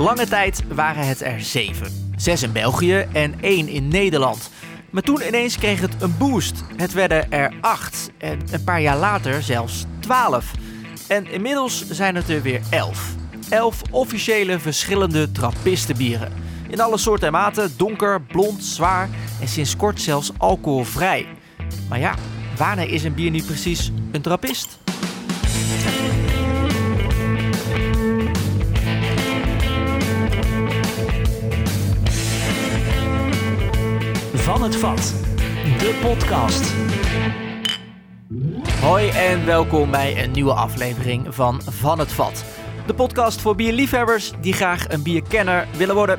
Lange tijd waren het er zeven. Zes in België en één in Nederland. Maar toen ineens kreeg het een boost. Het werden er acht en een paar jaar later zelfs twaalf. En inmiddels zijn het er weer elf. Elf officiële verschillende trappistenbieren. In alle soorten en maten, donker, blond, zwaar en sinds kort zelfs alcoholvrij. Maar ja, wanneer is een bier nu precies een trappist? Van het Vat, de podcast. Hoi en welkom bij een nieuwe aflevering van Van het Vat. De podcast voor bierliefhebbers die graag een bierkenner willen worden.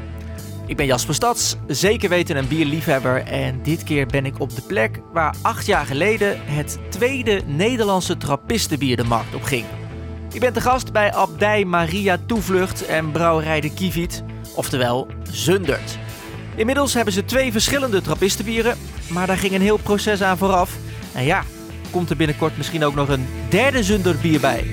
Ik ben Jasper Stads, zeker weten een bierliefhebber. En dit keer ben ik op de plek waar acht jaar geleden het tweede Nederlandse trappistenbier de markt op ging. Ik ben te gast bij Abdij Maria Toevlucht en Brouwerij de Kieviet, oftewel Zundert. Inmiddels hebben ze twee verschillende trappistenbieren, maar daar ging een heel proces aan vooraf. En ja, komt er binnenkort misschien ook nog een derde Zunderbier bij.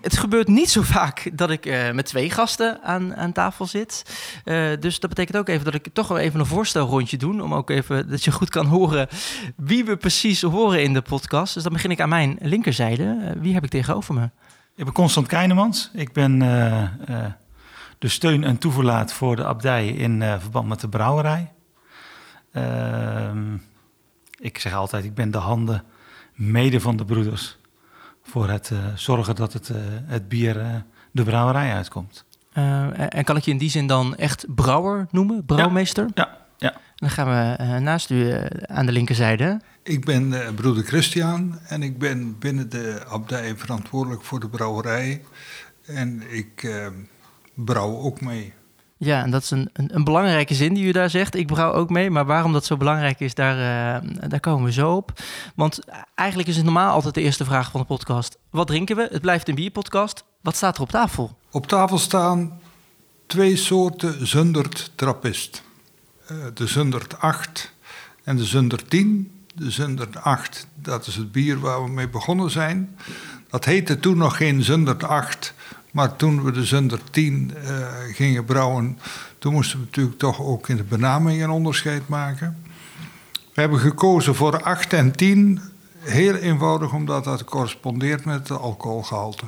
Het gebeurt niet zo vaak dat ik eh, met twee gasten aan, aan tafel zit. Eh, dus dat betekent ook even dat ik toch wel even een voorstelrondje doe. Om ook even dat je goed kan horen wie we precies horen in de podcast. Dus dan begin ik aan mijn linkerzijde. Eh, wie heb ik tegenover me? Ik ben Constant Keinemans. Ik ben eh, eh, de steun en toeverlaat voor de abdij in eh, verband met de brouwerij. Ehm, ik zeg altijd, ik ben de handen mede van de broeders voor het eh, zorgen dat het, eh, het bier de brouwerij uitkomt. Eh, en kan ik je in die zin dan echt brouwer noemen? Brouwmeester? Ja, ja. Dan gaan we naast u aan de linkerzijde. Ik ben eh, broeder Christian en ik ben binnen de abdij verantwoordelijk voor de brouwerij. En ik eh, brouw ook mee. Ja, en dat is een, een, een belangrijke zin die u daar zegt. Ik brouw ook mee, maar waarom dat zo belangrijk is, daar, eh, daar komen we zo op. Want eigenlijk is het normaal altijd de eerste vraag van de podcast. Wat drinken we? Het blijft een bierpodcast. Wat staat er op tafel? Op tafel staan twee soorten Zundert Trappist. Eh, de Zundert 8 en de Zundert 10. De Zundert 8, dat is het bier waar we mee begonnen zijn. Dat heette toen nog geen Zundert 8, maar toen we de Zundert 10 eh, gingen brouwen, toen moesten we natuurlijk toch ook in de benaming een onderscheid maken. We hebben gekozen voor 8 en 10, heel eenvoudig omdat dat correspondeert met het alcoholgehalte.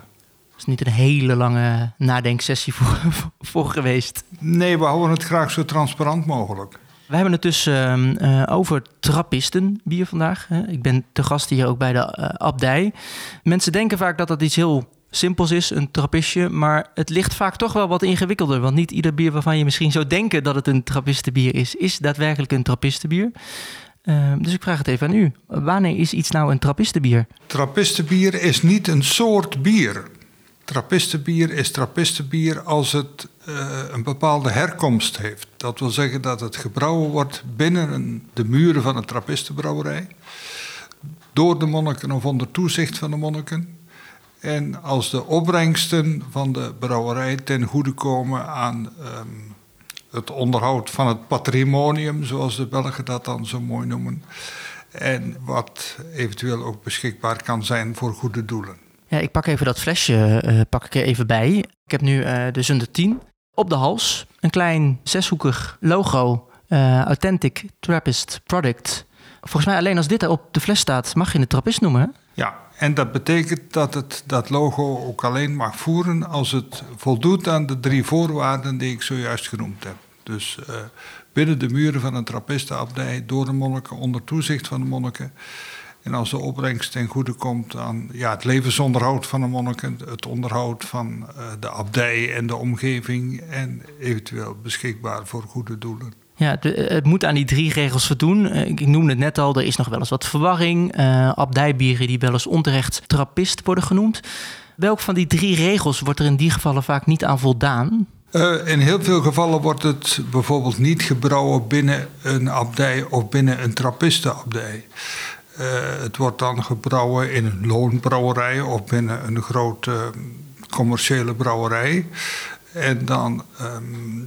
Dat is niet een hele lange nadenksessie voor, voor geweest. Nee, we houden het graag zo transparant mogelijk. We hebben het dus eh, over trappistenbier vandaag. Ik ben te gast hier ook bij de eh, abdij. Mensen denken vaak dat dat iets heel simpels is, een trappistje. Maar het ligt vaak toch wel wat ingewikkelder. Want niet ieder bier waarvan je misschien zou denken dat het een trappistenbier is... is daadwerkelijk een trappistenbier. Ehm, dus ik vraag het even aan u. Wanneer is iets nou een trappistenbier? Trappistenbier is niet een soort bier. Trappistenbier is trappistenbier als het eh, een bepaalde herkomst heeft. Dat wil zeggen dat het gebrouwen wordt binnen de muren van een trappistenbrouwerij. Door de monniken of onder toezicht van de monniken. En als de opbrengsten van de brouwerij ten goede komen aan ehm, het onderhoud van het patrimonium, zoals de Belgen dat dan zo mooi noemen. En wat eventueel ook beschikbaar kan zijn voor goede doelen. Ja, ik pak even dat flesje eh, pak ik er even bij. Ik heb nu eh, de Zunder 10 op de hals. Een klein zeshoekig logo. eh, Authentic Trappist Product. Volgens mij alleen als dit op de fles staat, mag je het trappist noemen. Ja, en dat betekent dat het dat logo ook alleen mag voeren als het voldoet aan de drie voorwaarden die ik zojuist genoemd heb. Dus eh, binnen de muren van een trappistenabdij, door de monniken, onder toezicht van de monniken. En als de opbrengst ten goede komt aan ja, het levensonderhoud van de monniken, het onderhoud van eh, de abdij en de omgeving en eventueel beschikbaar voor goede doelen. Ja, het moet aan die drie regels voldoen. Eh, Ik noemde het net al, er is nog wel eens wat verwarring. Eh abdijbieren die wel eens onterecht trappist worden genoemd. Welk van die drie regels wordt er in die gevallen vaak niet aan voldaan? Eh, in heel veel gevallen wordt het bijvoorbeeld niet gebrouwen binnen een abdij of binnen een trappistenabdij. Eh, het wordt dan gebrouwen in een loonbrouwerij of binnen een grote commerciële brouwerij. En dan ehm,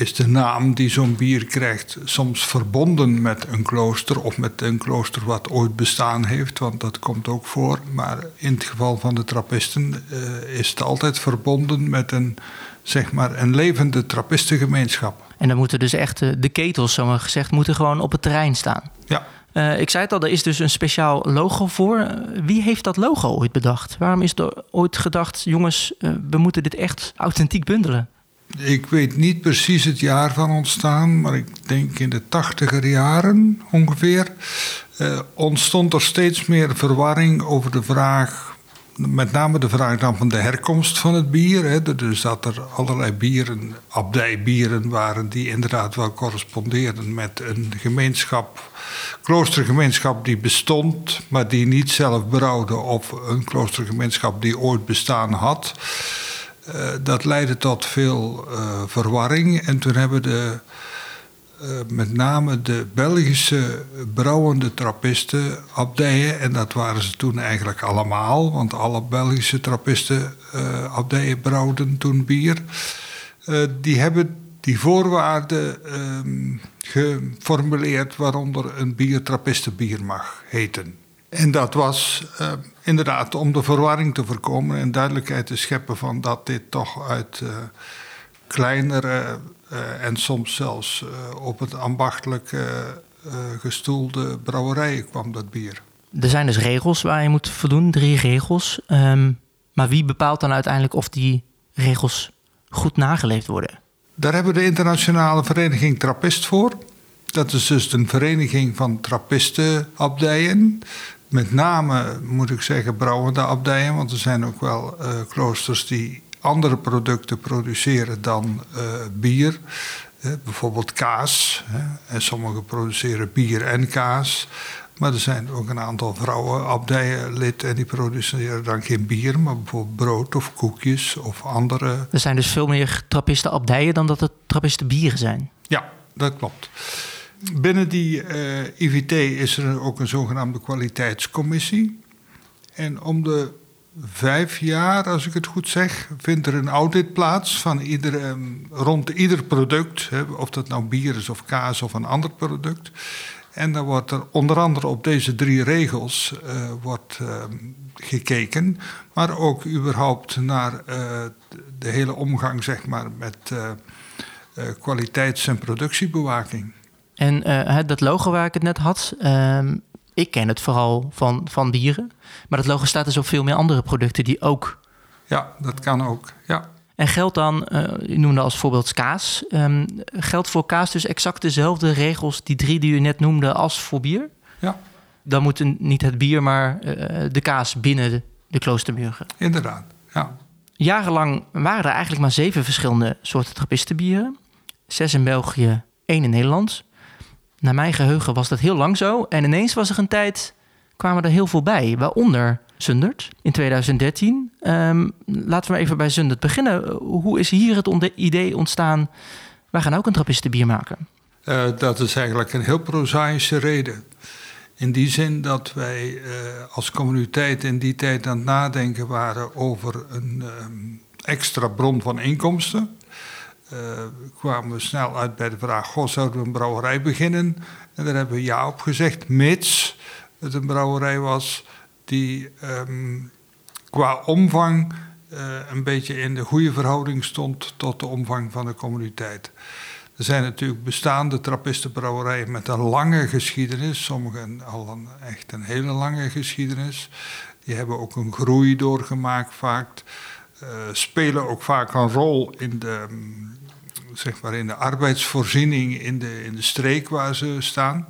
is de naam die zo'n bier krijgt soms verbonden met een klooster of met een klooster wat ooit bestaan heeft, want dat komt ook voor. Maar in het geval van de trappisten uh, is het altijd verbonden met een, zeg maar, een levende trappistengemeenschap. En dan moeten dus echt de ketels, zo maar gezegd, moeten gewoon op het terrein staan. Ja. Uh, ik zei het al, er is dus een speciaal logo voor. Wie heeft dat logo ooit bedacht? Waarom is er ooit gedacht, jongens, uh, we moeten dit echt authentiek bundelen? Ik weet niet precies het jaar van ontstaan, maar ik denk in de tachtiger jaren ongeveer. Uh, ontstond er steeds meer verwarring over de vraag, met name de vraag dan van de herkomst van het bier. Dus dat er allerlei bieren, abdijbieren waren die inderdaad wel correspondeerden met een gemeenschap, kloostergemeenschap die bestond, maar die niet zelf brouwde, of een kloostergemeenschap die ooit bestaan had. Uh, dat leidde tot veel uh, verwarring. En toen hebben de, uh, met name de Belgische brouwende trappisten, abdijen, en dat waren ze toen eigenlijk allemaal, want alle Belgische trappisten, abdijen brouwden toen bier, die hebben die voorwaarden ehm, geformuleerd waaronder een bier trappistenbier mag heten. En dat was uh, inderdaad om de verwarring te voorkomen en duidelijkheid te scheppen van dat dit toch uit uh, kleinere uh, en soms zelfs op het ambachtelijk gestoelde brouwerijen kwam, dat bier. Er zijn dus regels waar je moet voldoen, drie regels. Um, maar wie bepaalt dan uiteindelijk of die regels goed nageleefd worden? Daar hebben we de internationale vereniging Trappist voor. Dat is dus een vereniging van trappistenabdijen. Met name moet ik zeggen brouwende abdijen, want er zijn ook wel uh, kloosters die andere producten produceren dan uh, bier. Uh, bijvoorbeeld kaas. Hè. En sommigen produceren bier en kaas. Maar er zijn ook een aantal vrouwen abdijen lid en die produceren dan geen bier, maar bijvoorbeeld brood of koekjes of andere. Er zijn dus veel meer trappisten abdijen dan dat het trappisten bieren zijn. Ja, dat klopt. Binnen die uh, IVT is er ook een zogenaamde kwaliteitscommissie. En om de vijf jaar, als ik het goed zeg, vindt er een audit plaats van ieder, um, rond ieder product. Hè, of dat nou bier is of kaas of een ander product. En dan wordt er onder andere op deze drie regels uh, wordt, uh, gekeken. Maar ook überhaupt naar uh, de hele omgang zeg maar, met kwaliteits- en productiebewaking. En uh, dat logo waar ik het net had, uh, ik ken het vooral van, van dieren. Maar dat logo staat dus op veel meer andere producten die ook. Ja, dat kan ook. Ja. En geldt dan, uh, u noemde als voorbeeld kaas. Um, geldt voor kaas dus exact dezelfde regels, die drie die u net noemde, als voor bier? Ja. Dan moet niet het bier, maar de kaas binnen de, de kloostermuren. Inderdaad, ja. Jarenlang waren er eigenlijk maar zeven verschillende soorten trappistenbieren. Zes in België, één in Nederland naar mijn geheugen was dat heel lang zo. En ineens was er een tijd, kwamen er heel veel bij. Waaronder Zundert in 2013. Um, laten we even bij Zundert beginnen. Hoe is hier het idee ontstaan? Wij gaan ook een trappistenbier maken. Uh, dat is eigenlijk een heel prozaïsche reden. In die zin dat wij uh, als communiteit in die tijd aan het nadenken waren over een um, extra bron van inkomsten uh, kwamen we snel uit bij de vraag: zouden we een brouwerij beginnen? En daar hebben we ja op gezegd, mits het een brouwerij was die um, qua omvang uh, een beetje in de goede verhouding stond tot de omvang van de communiteit. Er zijn natuurlijk bestaande trappistenbrouwerijen met een lange geschiedenis, sommigen al een, echt een hele lange geschiedenis. Die hebben ook een groei doorgemaakt vaak. Uh, spelen ook vaak een rol in de, zeg maar in de arbeidsvoorziening in de, in de streek waar ze staan.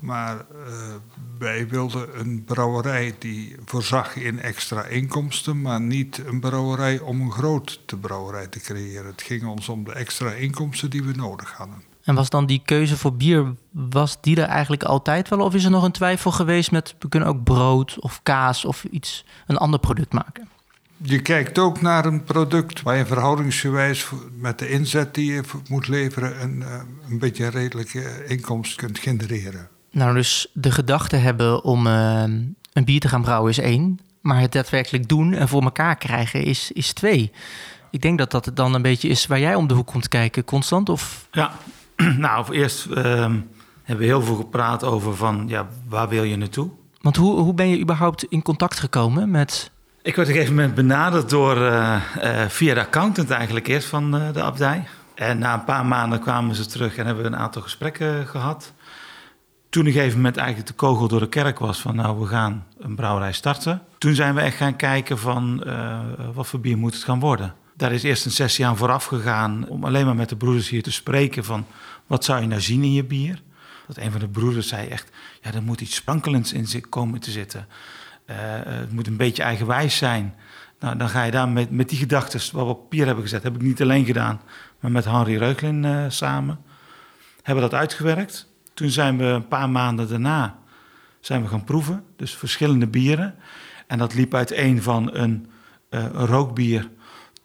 Maar uh, wij wilden een brouwerij die voorzag in extra inkomsten, maar niet een brouwerij om een grote brouwerij te creëren. Het ging ons om de extra inkomsten die we nodig hadden. En was dan die keuze voor bier, was die er eigenlijk altijd wel? Of is er nog een twijfel geweest met, we kunnen ook brood of kaas of iets, een ander product maken? Je kijkt ook naar een product waar je verhoudingsgewijs met de inzet die je moet leveren een, eh, een beetje een redelijke inkomst kunt genereren. Nou, dus de gedachte hebben om uh, een bier te gaan brouwen is één, maar het daadwerkelijk doen en voor elkaar krijgen is, is twee. Ik denk dat dat dan een beetje is waar jij om de hoek komt kijken, Constant. Of... Ja, nou, voor eerst ehm, hebben we heel veel gepraat over van, ja, waar wil je naartoe? Want hoe, hoe ben je überhaupt in contact gekomen met... Ik werd op een gegeven moment benaderd door, uh, uh, via de accountant eigenlijk eerst van uh, de abdij. En na een paar maanden kwamen ze terug en hebben we een aantal gesprekken gehad. Toen op een gegeven moment eigenlijk de kogel door de kerk was van nou we gaan een brouwerij starten. Toen zijn we echt gaan kijken van wat voor bier moet het gaan worden. Daar is eerst een sessie aan vooraf gegaan om alleen maar met de broeders hier te spreken van wat zou je nou zien in je bier. Dat een van de broeders zei echt, ja er moet iets sprankelends in komen te zitten. Uh, het moet een beetje eigenwijs zijn. Nou, dan ga je daar met, met die gedachten, wat we op papier hebben gezet, heb ik niet alleen gedaan, maar met Henry Reuglin uh, samen. Hebben we dat uitgewerkt. Toen zijn we een paar maanden daarna zijn we gaan proeven, dus verschillende bieren. En dat liep uiteen van een, uh, een rookbier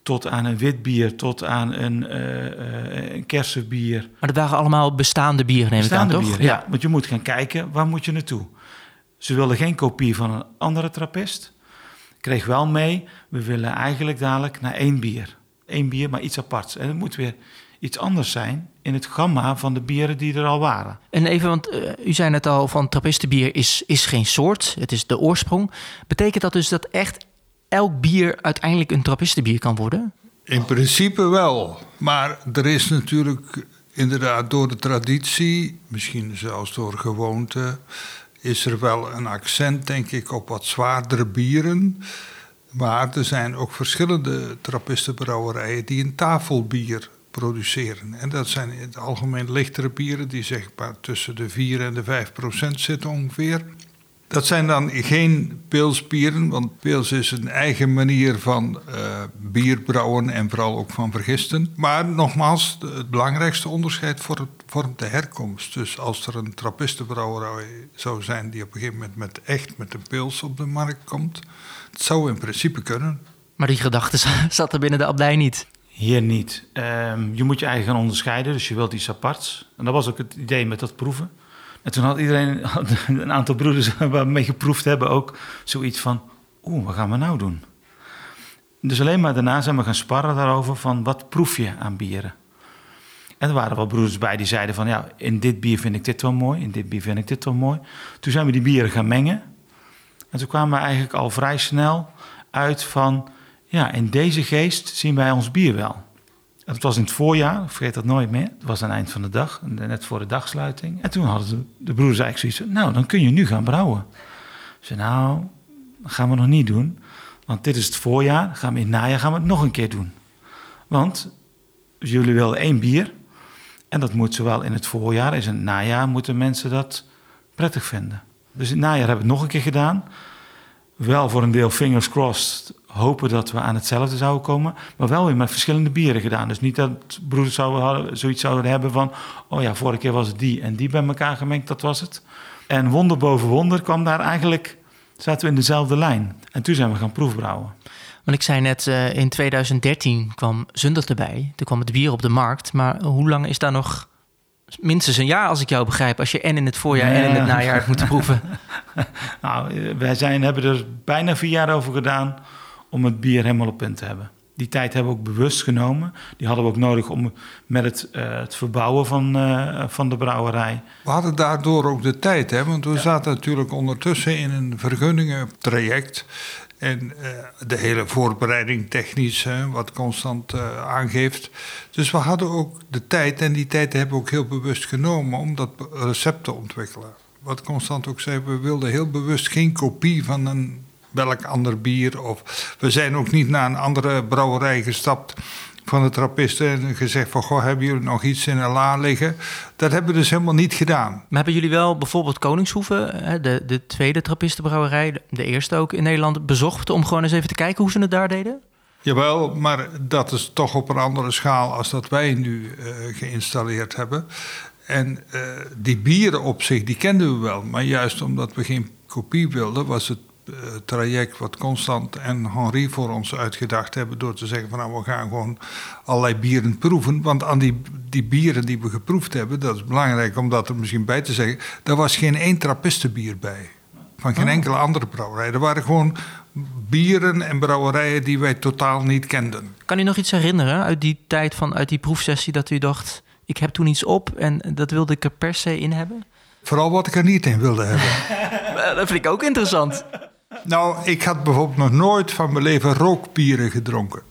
tot aan een wit bier, tot aan een, uh, een kersenbier. Maar dat waren allemaal bestaande bieren, neem bestaande ik aan, toch? Bieren, ja. Want je moet gaan kijken, waar moet je naartoe? Ze wilden geen kopie van een andere trappist. Kreeg wel mee, we willen eigenlijk dadelijk naar één bier. Eén bier, maar iets aparts. En het moet weer iets anders zijn in het gamma van de bieren die er al waren. En even, want uh, u zei net al van trappistenbier is, is geen soort, het is de oorsprong. Betekent dat dus dat echt elk bier uiteindelijk een trappistenbier kan worden? In principe wel. Maar er is natuurlijk inderdaad door de traditie, misschien zelfs door gewoonte, is er wel een accent, denk ik, op wat zwaardere bieren. Maar er zijn ook verschillende trappistenbrouwerijen die een tafelbier produceren. En dat zijn in het algemeen lichtere bieren, die zeg maar tussen de 4 en de 5 procent zitten ongeveer. Dat zijn dan geen pilsbieren, want pils is een eigen manier van uh, bierbrouwen en vooral ook van vergisten. Maar nogmaals, het belangrijkste onderscheid vormt de herkomst. Dus als er een trappistenbrouwerij zou zijn die op een gegeven moment met echt met een pils op de markt komt, het zou in principe kunnen. Maar die gedachte zat er binnen de abdij niet. Hier niet. Um, je moet je eigen gaan onderscheiden, dus je wilt iets aparts. En dat was ook het idee met dat proeven. En toen had iedereen, een aantal broeders waar we mee geproefd hebben, ook zoiets van: Oeh, wat gaan we nou doen? Dus alleen maar daarna zijn we gaan sparren daarover van wat proef je aan bieren. En er waren wel broeders bij die zeiden van ja, in dit bier vind ik dit wel mooi, in dit bier vind ik dit wel mooi. Toen zijn we die bieren gaan mengen. En toen kwamen we eigenlijk al vrij snel uit van ja, in deze geest zien wij ons bier wel. Het was in het voorjaar, vergeet dat nooit meer. Het was aan het eind van de dag, net voor de dagsluiting. En toen hadden de, broers eigenlijk zoiets nou, dan kun je nu gaan brouwen. Ze nou, dat gaan we nog niet doen. Want dit is het voorjaar, gaan we in het najaar gaan we het nog een keer doen. Want jullie willen één bier. En dat moet zowel in het voorjaar als in het najaar moeten mensen dat prettig vinden. Dus in het najaar hebben we het nog een keer gedaan. Wel voor een deel fingers crossed hopen dat we aan hetzelfde zouden komen. Maar wel weer met verschillende bieren gedaan. Dus niet dat broeders zouden, zoiets zouden hebben van... oh ja, vorige keer was het die en die bij elkaar gemengd, dat was het. En wonder boven wonder kwam daar eigenlijk... zaten we in dezelfde lijn. En toen zijn we gaan proefbrouwen. Want ik zei net, uh, in 2013 kwam Zundert erbij. Toen kwam het bier op de markt. Maar hoe lang is daar nog... Minstens een jaar, als ik jou begrijp, als je en in het voorjaar en in het najaar hebt moeten proeven. nou, wij zijn, hebben er bijna vier jaar over gedaan om het bier helemaal op punt te hebben. Die tijd hebben we ook bewust genomen. Die hadden we ook nodig om met het, uh, het verbouwen van, uh, van de brouwerij. We hadden daardoor ook de tijd, hè? want we ja. zaten natuurlijk ondertussen in een vergunningentraject. En uh, de hele voorbereiding technisch, hè, wat constant aangeeft. Dus we hadden ook de tijd, en die tijd hebben we ook heel bewust genomen om dat recept te ontwikkelen. Wat Constant ook zei, we wilden heel bewust geen kopie van een welk ander bier. Of we zijn ook niet naar een andere brouwerij gestapt van de trappisten en gezegd van... goh, hebben jullie nog iets in een la liggen? Dat hebben we dus helemaal niet gedaan. Maar hebben jullie wel bijvoorbeeld Koningshoeven, de, de tweede trappistenbrouwerij... de eerste ook in Nederland, bezocht... om gewoon eens even te kijken hoe ze het daar deden? Jawel, maar dat is toch op een andere schaal als dat wij nu uh, geïnstalleerd hebben. En uh, die bieren op zich, die kenden we wel. Maar juist omdat we geen kopie wilden, was het traject wat Constant en Henri voor ons uitgedacht hebben. door te zeggen: van nou, we gaan gewoon allerlei bieren proeven. Want aan die, die bieren die we geproefd hebben, dat is belangrijk om dat er misschien bij te zeggen. daar was geen één trappistenbier bij. Van geen enkele andere brouwerij. Er waren gewoon bieren en brouwerijen die wij totaal niet kenden. Kan u nog iets herinneren uit die tijd van uit die proefsessie dat u dacht: ik heb toen iets op en dat wilde ik er per se in hebben? Vooral wat ik er niet in wilde hebben. dat vind ik ook interessant. Nou, ik had bijvoorbeeld nog nooit van mijn leven rookbieren gedronken.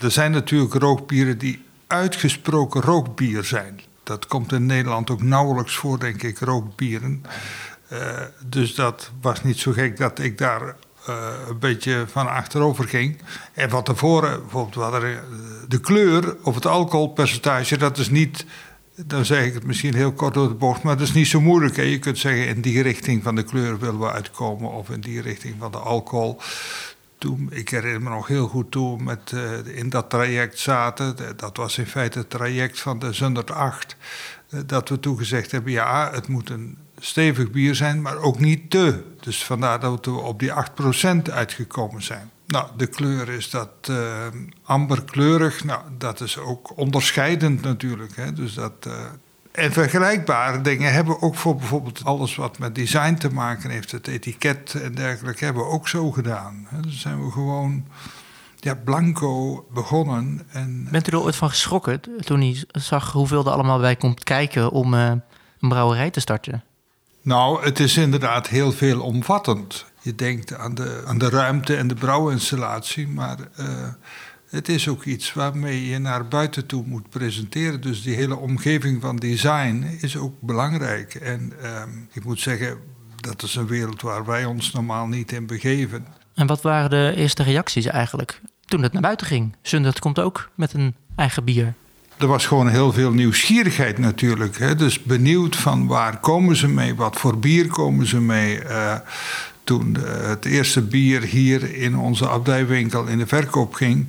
Er zijn natuurlijk rookbieren die uitgesproken rookbier zijn. Dat komt in Nederland ook nauwelijks voor, denk ik, rookbieren. Uh, dus dat was niet zo gek dat ik daar uh, een beetje van achterover ging. En van tevoren, bijvoorbeeld, wat er, de kleur of het alcoholpercentage, dat is niet dan zeg ik het misschien heel kort door de bocht, maar dat is niet zo moeilijk. Hè? Je kunt zeggen, in die richting van de kleur willen we uitkomen, of in die richting van de alcohol. Toen, ik herinner me nog heel goed toen met uh, in dat traject zaten. Dat was in feite het traject van de Zundert 8. Uh, dat we toen gezegd hebben, ja, het moet een stevig bier zijn, maar ook niet te. Dus vandaar dat we op die 8% uitgekomen zijn. Nou, de kleur is dat uh, amberkleurig. Nou, dat is ook onderscheidend natuurlijk. Hè? Dus dat, uh, en vergelijkbare dingen hebben we ook voor bijvoorbeeld alles wat met design te maken heeft, het etiket en dergelijke, hebben we ook zo gedaan. Hè? Dus zijn we gewoon ja, blanco begonnen. En, Bent u er ooit van geschrokken toen u zag hoeveel er allemaal bij komt kijken om uh, een brouwerij te starten? Nou, het is inderdaad heel veel omvattend. Je denkt aan de, aan de ruimte en de brouwinstallatie, maar uh, het is ook iets waarmee je naar buiten toe moet presenteren. Dus die hele omgeving van design is ook belangrijk. En uh, ik moet zeggen, dat is een wereld waar wij ons normaal niet in begeven. En wat waren de eerste reacties eigenlijk toen het naar buiten ging? Zundert komt ook met een eigen bier. Er was gewoon heel veel nieuwsgierigheid natuurlijk. Hè? Dus benieuwd van waar komen ze mee, wat voor bier komen ze mee. Uh, toen het eerste bier hier in onze abdijwinkel in de verkoop ging,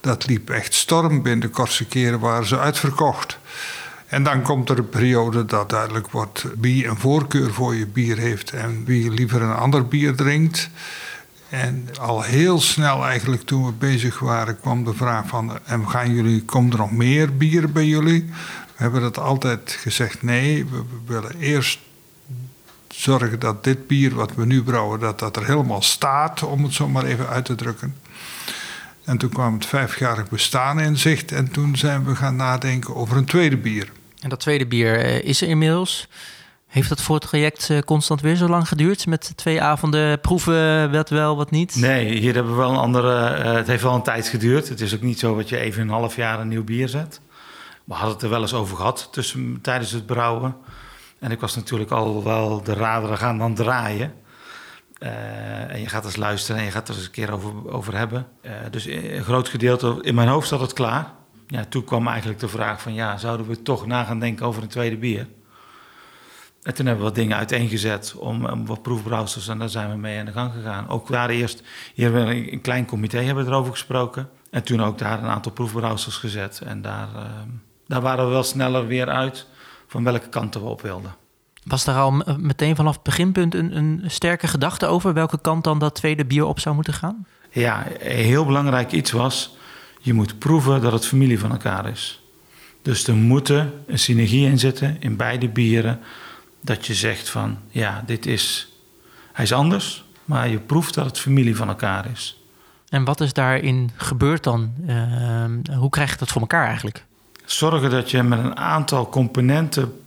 dat liep echt storm. Binnen de kortste keren waren ze uitverkocht. En dan komt er een periode dat duidelijk wordt wie een voorkeur voor je bier heeft en wie liever een ander bier drinkt. En al heel snel eigenlijk toen we bezig waren kwam de vraag van... en gaan jullie, komt er nog meer bier bij jullie? We hebben dat altijd gezegd nee, we willen eerst zorgen dat dit bier wat we nu brouwen... dat dat er helemaal staat, om het zo maar even uit te drukken. En toen kwam het vijfjarig bestaan in zicht... en toen zijn we gaan nadenken over een tweede bier. En dat tweede bier is er inmiddels... Heeft dat voor het traject constant weer zo lang geduurd? Met twee avonden proeven, wat wel, wat niet? Nee, hier hebben we wel een andere... Uh, het heeft wel een tijd geduurd. Het is ook niet zo dat je even een half jaar een nieuw bier zet. We hadden het er wel eens over gehad tussen, tijdens het brouwen. En ik was natuurlijk al wel de raderen gaan dan draaien. Uh, en je gaat eens luisteren en je gaat er eens een keer over, over hebben. Uh, dus een groot gedeelte, in mijn hoofd zat het klaar. Ja, toen kwam eigenlijk de vraag van... ja, zouden we toch na gaan denken over een tweede bier? En toen hebben we wat dingen uiteengezet om, om wat proefbrouwsters en daar zijn we mee aan de gang gegaan. Ook daar eerst, hier hebben we een klein comité hebben erover gesproken. En toen ook daar een aantal proefbrouwsters gezet. En daar, uh, daar waren we wel sneller weer uit van welke kanten we op wilden. Was daar al meteen vanaf het beginpunt een, een sterke gedachte over welke kant dan dat tweede bier op zou moeten gaan? Ja, heel belangrijk iets was, je moet proeven dat het familie van elkaar is. Dus er moet een synergie in zitten in beide bieren dat je zegt van ja, dit is, hij is anders, maar je proeft dat het familie van elkaar is. En wat is daarin gebeurd dan? Uh, hoe krijg je dat voor elkaar eigenlijk? Zorgen dat je met een aantal componenten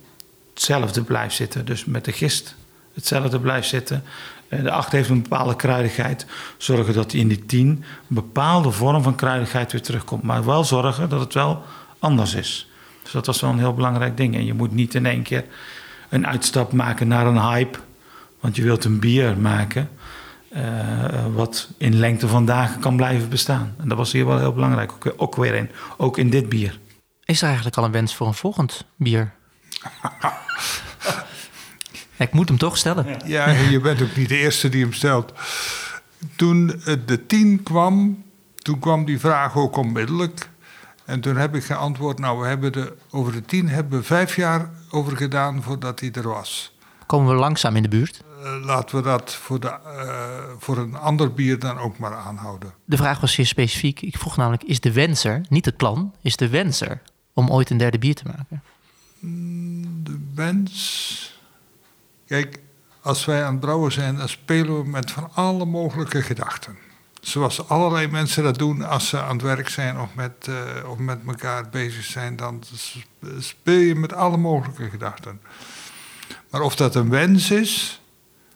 hetzelfde blijft zitten. Dus met de gist hetzelfde blijft zitten. De 8 heeft een bepaalde kruidigheid. Zorgen dat die in die 10 een bepaalde vorm van kruidigheid weer terugkomt. Maar wel zorgen dat het wel anders is. Dus dat was wel een heel belangrijk ding. En je moet niet in één keer een uitstap maken naar een hype. Want je wilt een bier maken uh, wat in lengte van dagen kan blijven bestaan. En dat was hier wel heel belangrijk, ook, ook weer in. Ook in dit bier. Is er eigenlijk al een wens voor een volgend bier? Ik moet hem toch stellen. Ja, je bent ook niet de eerste die hem stelt. Toen de tien kwam, toen kwam die vraag ook onmiddellijk. En toen heb ik geantwoord, nou, we hebben de, over de tien hebben we vijf jaar over gedaan voordat hij er was. Komen we langzaam in de buurt? Uh, laten we dat voor, de, uh, voor een ander bier dan ook maar aanhouden. De vraag was zeer specifiek. Ik vroeg namelijk, is de wenser, niet het plan, is de wenser om ooit een derde bier te maken? De wens... Kijk, als wij aan het brouwen zijn, dan spelen we met van alle mogelijke gedachten. zoals allerlei mensen dat doen als ze aan het werk zijn of met, eh, of met elkaar bezig zijn, dan speel je met alle mogelijke gedachten. Maar of dat een wens is,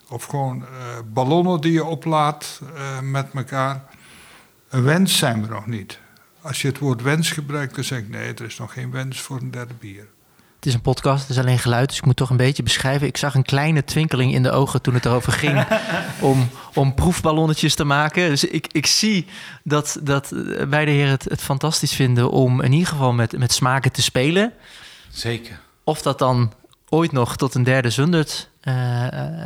of gewoon eh, ballonnen die je oplaat uh, met elkaar, een wens zijn we nog niet. Als je het woord wens gebruikt, dan zeg ik nee, er is nog geen wens voor een derde bier. Het is een podcast, het is alleen geluid, dus ik moet toch een beetje beschrijven. Ik zag een kleine twinkeling in de ogen toen het erover ging om, om proefballonnetjes te maken. Dus ik, ik zie dat, dat beide heren het, het fantastisch vinden om in ieder geval met, met smaken te spelen. Zeker. Of dat dan ooit nog tot een derde zundert uh,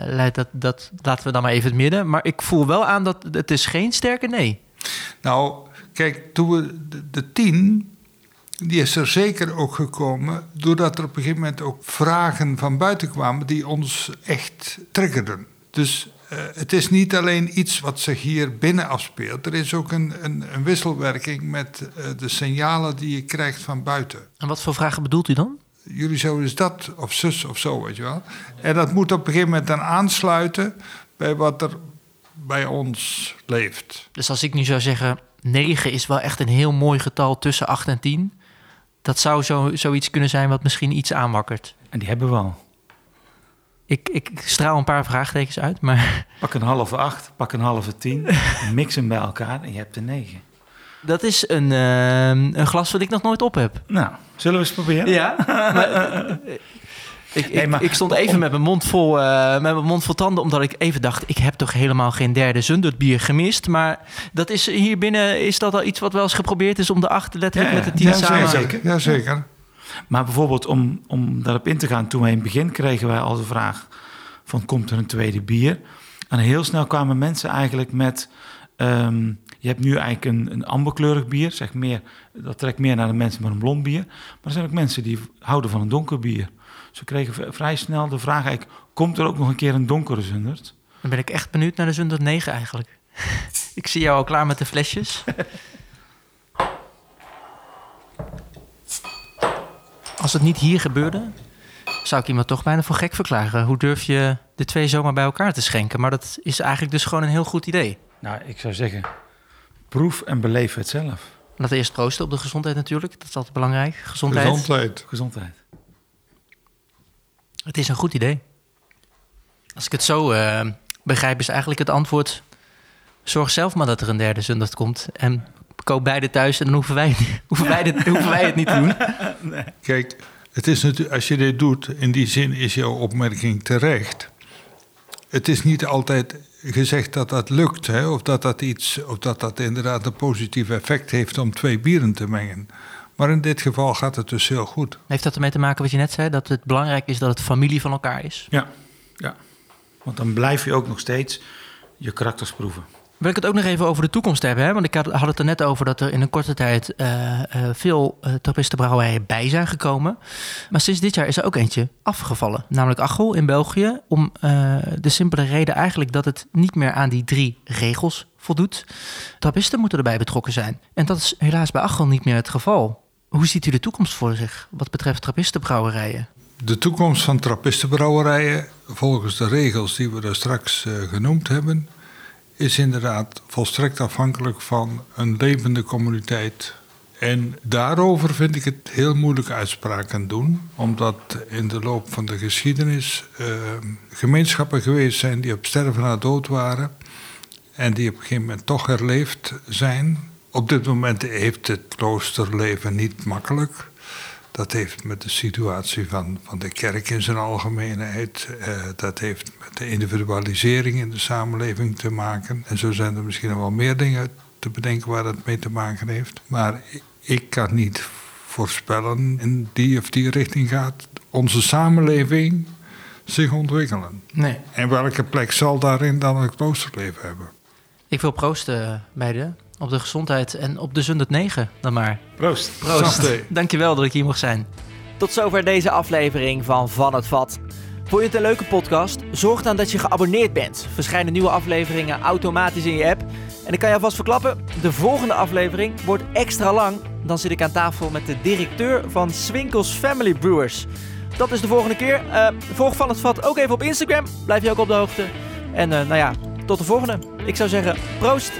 leidt, dat, dat laten we dan maar even het midden. Maar ik voel wel aan dat het is geen sterke nee. Nou, kijk, toen we de, de tien die is er zeker ook gekomen doordat er op een gegeven moment ook vragen van buiten kwamen die ons echt triggerden. Dus uh, het is niet alleen iets wat zich hier binnen afspeelt. Er is ook een, een, een wisselwerking met uh, de signalen die je krijgt van buiten. En wat voor vragen bedoelt u dan? Jullie zouden dus dat of zus of zo, weet je wel. En dat moet op een gegeven moment dan aansluiten bij wat er bij ons leeft. Dus als ik nu zou zeggen, 9 is wel echt een heel mooi getal tussen 8 en 10 dat zou zo, zoiets kunnen zijn wat misschien iets aanwakkert. En die hebben we al. Ik, ik straal een paar vraagtekens uit, maar... Pak een halve acht, pak een halve tien, mix hem bij elkaar en je hebt een negen. Dat is een, uh, een glas wat ik nog nooit op heb. Nou, zullen we eens proberen? Ja, maar, ik, ik, maar, ik, stond even met mijn, mond vol, uh, met mijn mond vol tanden, omdat ik even dacht: ik heb toch helemaal geen derde Zundert bier gemist. Maar dat is hier binnen, is dat al iets wat wel eens geprobeerd is om de acht letterlijk met de tien ja, samen... Zeker, ja, zeker. Maar bijvoorbeeld om, om daarop in te gaan, toen wij in het begin kregen wij al de vraag: van komt er een tweede bier? En heel snel kwamen mensen eigenlijk met. Um, je hebt nu eigenlijk een, een amberkleurig bier, zeg meer, dat trekt meer naar de mensen met een blond bier. Maar er zijn ook mensen die houden van een donker bier. Ze kregen vrij snel de vraag eigenlijk, komt er ook nog een keer een donkere Zundert? Dan ben ik echt benieuwd naar de Zundert 9 eigenlijk. ik zie jou al klaar met de flesjes. Als het niet hier gebeurde, zou ik iemand toch bijna voor gek verklaren. Hoe durf je de twee zomaar bij elkaar te schenken? Maar dat is eigenlijk dus gewoon een heel goed idee. Nou, ik zou zeggen, proef en beleef het zelf. Laten we eerst proosten op de gezondheid natuurlijk. Dat is altijd belangrijk. Gezondheid. Gezondheid. Gezondheid. Het is een goed idee. Als ik het zo uh, begrijp, is eigenlijk het antwoord... zorg zelf maar dat er een derde zondag komt. En koop beide thuis en dan hoeven wij, hoeven wij, hoeven wij het niet te doen. Kijk, het is natuurlijk, als je dit doet, in die zin is jouw opmerking terecht. Het is niet altijd gezegd dat dat lukt, hè, of, dat dat iets, of dat dat inderdaad een positief effect heeft om twee bieren te mengen. Maar in dit geval gaat het dus heel goed. Heeft dat ermee te maken wat je net zei, dat het belangrijk is dat het familie van elkaar is? Ja, ja. want dan blijf je ook nog steeds je karakters proeven. Wil ik het ook nog even over de toekomst hebben? Hè? Want ik had, had het er net over dat er in een korte tijd uh, uh, veel uh, trappistenbrouwerijen bij zijn gekomen. Maar sinds dit jaar is er ook eentje afgevallen. Namelijk Achel in België. Om de simpele reden eigenlijk dat het niet meer aan die drie regels voldoet. Trappisten moeten erbij betrokken zijn. En dat is helaas bij Achel niet meer het geval. Hoe ziet u de toekomst voor zich wat betreft trappistenbrouwerijen? De toekomst van trappistenbrouwerijen, volgens de regels die we daar straks genoemd hebben is inderdaad volstrekt afhankelijk van een levende communiteit. En daarover vind ik het heel moeilijk uitspraken doen, omdat in de loop van de geschiedenis uh, gemeenschappen geweest zijn die op sterven na dood waren en die op een gegeven moment toch herleefd zijn. Op dit moment heeft het kloosterleven niet makkelijk. Dat heeft met de situatie van, van de kerk in zijn algemeenheid, uh, dat heeft met de individualisering in de samenleving te maken. En zo zijn er misschien nog wel meer dingen te bedenken waar dat mee te maken heeft. Maar ik kan niet voorspellen in die of die richting gaat onze samenleving zich ontwikkelen. Nee. En welke plek zal daarin dan het kloosterleven hebben? Ik wil proosten, beiden op de gezondheid en op de Zundert 9 dan maar. Proost. Proost. Dankjewel dat ik hier mocht zijn. Tot zover deze aflevering van Van het Vat. Vond je het een leuke podcast? Zorg dan dat je geabonneerd bent. Verschijnen nieuwe afleveringen automatisch in je app. En ik kan je alvast verklappen, de volgende aflevering wordt extra lang. Dan zit ik aan tafel met de directeur van Swinkels Family Brewers. Dat is de volgende keer. Uh, volg Van het Vat ook even op Instagram. Blijf je ook op de hoogte. En uh, nou ja, tot de volgende. Ik zou zeggen, proost!